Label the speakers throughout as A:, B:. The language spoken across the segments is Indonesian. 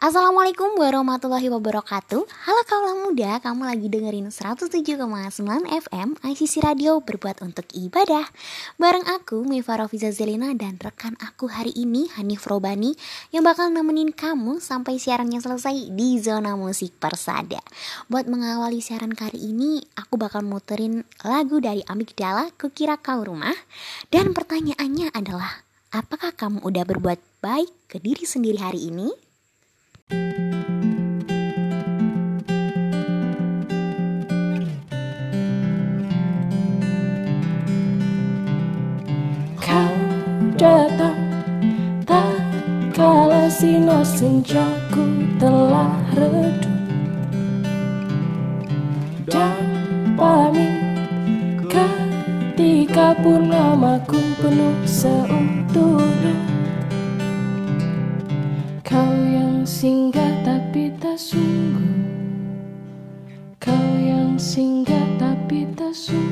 A: Assalamualaikum warahmatullahi wabarakatuh. Halo kaula muda, kamu lagi dengerin 107,9 FM ICC Radio berbuat untuk ibadah. Bareng aku, Mifa Rofiza Zelina dan rekan aku hari ini Hanif Robani Yang bakal nemenin kamu sampai siarannya selesai di Zona Musik Persada. Buat mengawali siaran kali ini, aku bakal muterin lagu dari Amigdala Kukira Kau Rumah. Dan pertanyaannya adalah Apakah kamu udah berbuat baik ke diri sendiri hari ini?
B: Kau datang tak kala sinar senjaku telah redup. Dan pamit ketika purnamaku penuh seutuhnya Kau yang tapi tak sungguh. Kau yang singgah tapi tak sungguh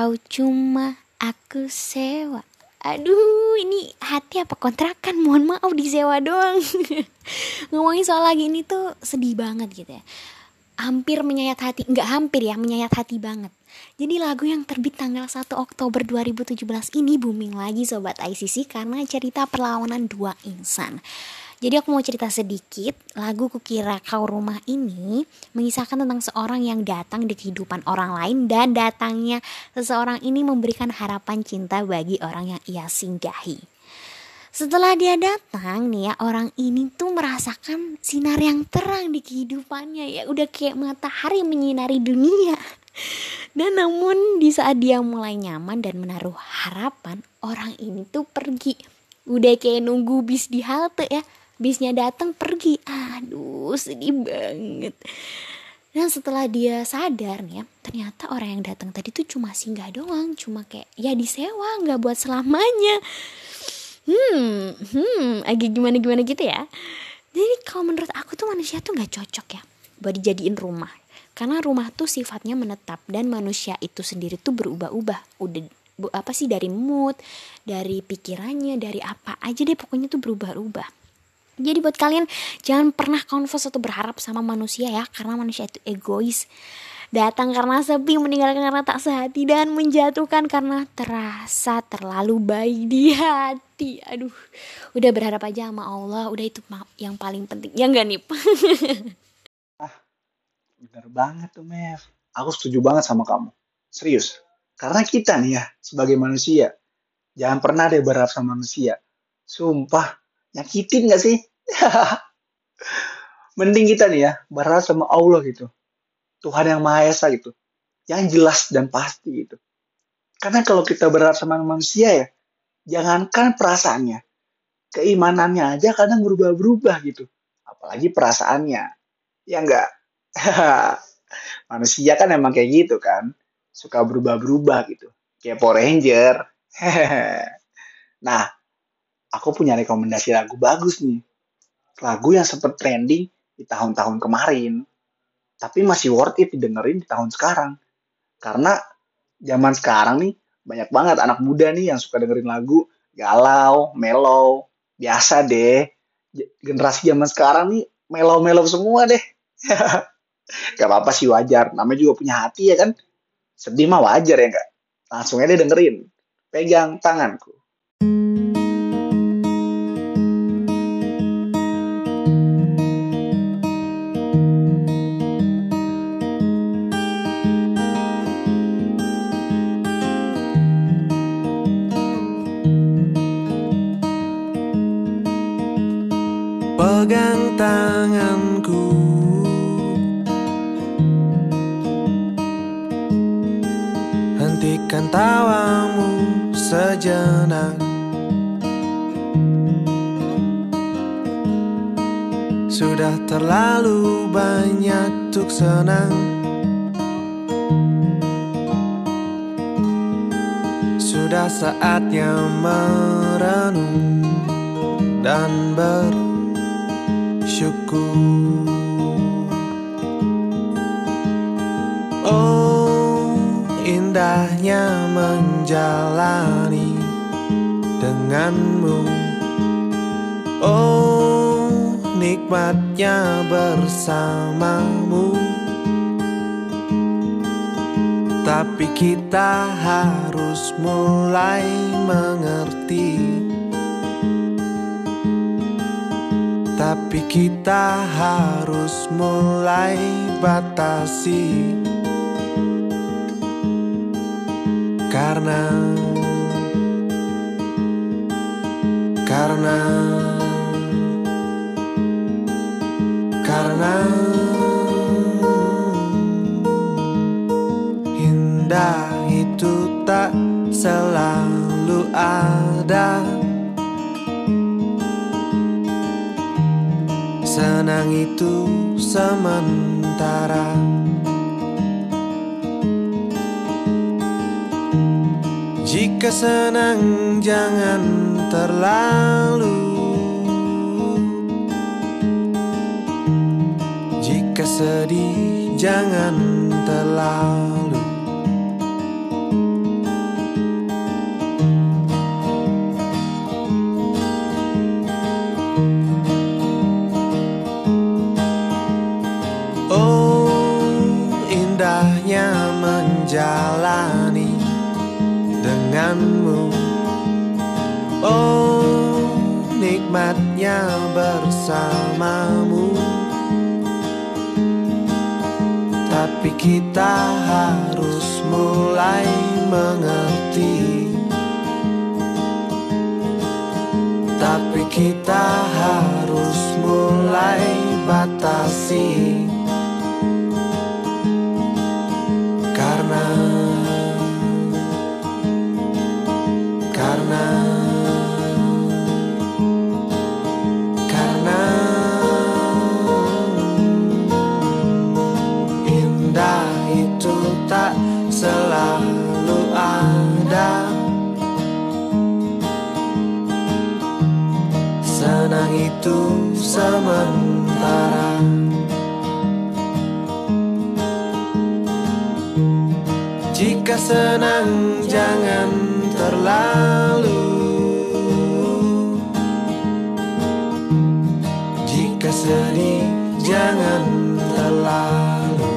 B: Kau cuma aku sewa.
A: Aduh ini hati apa kontrakan? Mohon maaf disewa doang. Ngomongin soal lagi ini tuh sedih banget gitu ya. Hampir menyayat hati Nggak hampir ya menyayat hati banget. Jadi lagu yang terbit tanggal 1 Oktober 2017 ini booming lagi Sobat ICC Karena cerita perlawanan dua insan jadi aku mau cerita sedikit, lagu Kukira Kau Rumah ini mengisahkan tentang seorang yang datang di kehidupan orang lain dan datangnya seseorang ini memberikan harapan cinta bagi orang yang ia singgahi. Setelah dia datang nih ya, orang ini tuh merasakan sinar yang terang di kehidupannya ya, udah kayak matahari menyinari dunia. Dan namun di saat dia mulai nyaman dan menaruh harapan, orang ini tuh pergi. Udah kayak nunggu bis di halte ya, bisnya datang pergi. Aduh sedih banget. Dan setelah dia sadar nih ya ternyata orang yang datang tadi tuh cuma singgah doang. Cuma kayak ya disewa nggak buat selamanya. Hmm hmm agak gimana gimana gitu ya. Jadi kalau menurut aku tuh manusia tuh nggak cocok ya buat dijadiin rumah. Karena rumah tuh sifatnya menetap dan manusia itu sendiri tuh berubah-ubah. Udah apa sih dari mood dari pikirannya dari apa aja deh pokoknya tuh berubah-ubah Jadi buat kalian jangan pernah confess atau berharap sama manusia ya karena manusia itu egois. Datang karena sepi, meninggalkan karena tak sehati dan menjatuhkan karena terasa terlalu baik di hati. Aduh, udah berharap aja sama Allah, udah itu yang paling penting. Ya enggak nih?
C: Bener banget tuh Mev. aku setuju banget sama kamu. Serius. Karena kita nih ya, sebagai manusia, jangan pernah deh berharap sama manusia. Sumpah, nyakitin gak sih? Mending kita nih ya, berharap sama Allah gitu. Tuhan yang Maha Esa gitu. Yang jelas dan pasti gitu. Karena kalau kita berharap sama manusia ya, jangankan perasaannya, keimanannya aja kadang berubah-berubah gitu. Apalagi perasaannya. Ya enggak? Manusia kan emang kayak gitu kan. Suka berubah-berubah gitu. Kayak Power Ranger. nah, aku punya rekomendasi lagu bagus nih. Lagu yang sempat trending di tahun-tahun kemarin. Tapi masih worth it didengerin di tahun sekarang. Karena zaman sekarang nih banyak banget anak muda nih yang suka dengerin lagu galau, mellow, biasa deh. Generasi zaman sekarang nih mellow-mellow semua deh. Gak apa-apa sih wajar, namanya juga punya hati ya kan. Sedih mah wajar ya enggak. Langsung aja dengerin. Pegang tanganku.
D: Pegang tanganku. Hentikan tawamu sejenak. Sudah terlalu banyak tuk senang. Sudah saatnya merenung dan bersyukur Oh indahnya menjalani denganmu. Oh nikmatnya bersamamu. Tapi kita harus mulai mengerti Tapi kita harus mulai batasi. Karena Karena Karena Indah itu tak selalu ada Senang itu sementara. Jika senang jangan terlalu. Jika sedih jangan terlalu indahnya menjalani denganmu. Oh nikmatnya bersamamu. Tapi kita harus mulai mengerti. Tapi kita harus mulai batasi Karena terlalu. Jika sedih jangan terlalu.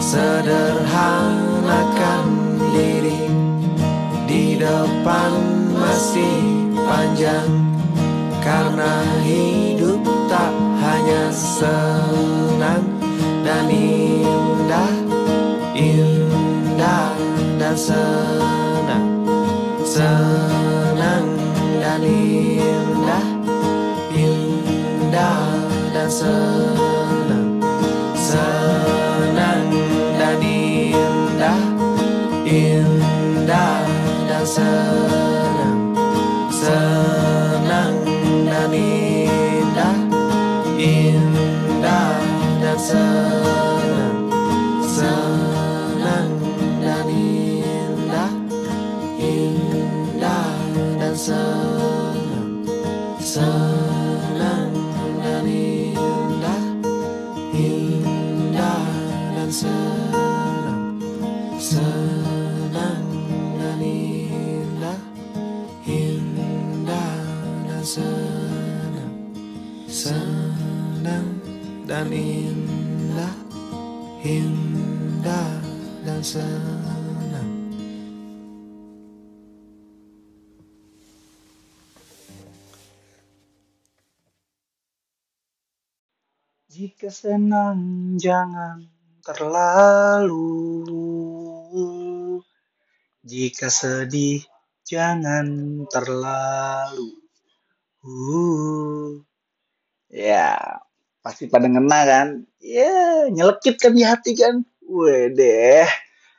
D: Sederhanakan diri Di depan masih panjang Karena hidup tak hanya senang senang Senang dan indah Indah dan senang Senang dan indah Indah dan senang Senang dan indah Indah dan senang Senang dan indah Indah dan senang
C: Jika senang jangan terlalu. Jika sedih jangan terlalu. Uh. Ya pasti pada ngena kan? Ya nyelekit kan di hati kan? Wedeh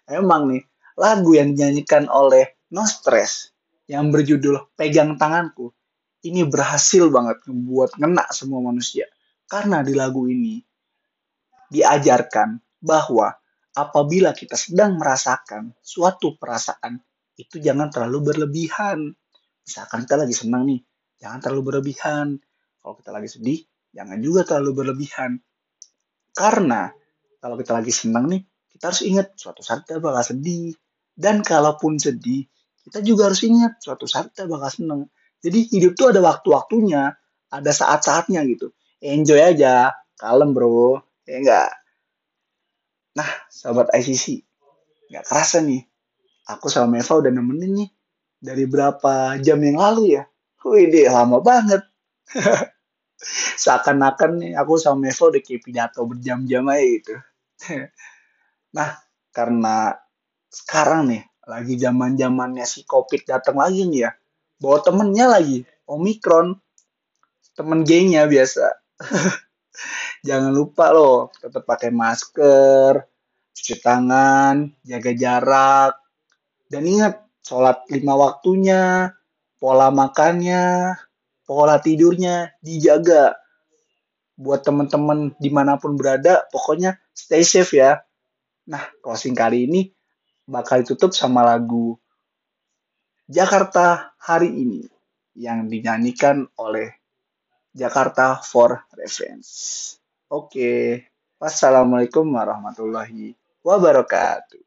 C: Emang nih lagu yang dinyanyikan oleh No Stress Yang berjudul Pegang Tanganku Ini berhasil banget membuat ngena semua manusia karena di lagu ini diajarkan bahwa apabila kita sedang merasakan suatu perasaan itu jangan terlalu berlebihan. Misalkan kita lagi senang nih, jangan terlalu berlebihan. Kalau kita lagi sedih, jangan juga terlalu berlebihan. Karena kalau kita lagi senang nih, kita harus ingat suatu saat kita bakal sedih. Dan kalaupun sedih, kita juga harus ingat suatu saat kita bakal senang. Jadi hidup tuh ada waktu-waktunya, ada saat-saatnya gitu enjoy aja, kalem bro, ya enggak. Nah, sahabat ICC, nggak kerasa nih, aku sama Meva udah nemenin nih dari berapa jam yang lalu ya. Wih, deh, lama banget. Seakan-akan nih aku sama Meva udah kayak pidato berjam-jam aja gitu. nah, karena sekarang nih lagi zaman-zamannya si Covid datang lagi nih ya. Bawa temennya lagi, Omikron. Temen gengnya biasa. Jangan lupa loh, tetap pakai masker, cuci tangan, jaga jarak, dan ingat sholat lima waktunya, pola makannya, pola tidurnya dijaga. Buat teman-teman di mana pun berada, pokoknya stay safe ya. Nah, closing kali ini bakal ditutup sama lagu Jakarta hari ini yang dinyanyikan oleh Jakarta for Reference. Oke, wassalamualaikum warahmatullahi wabarakatuh.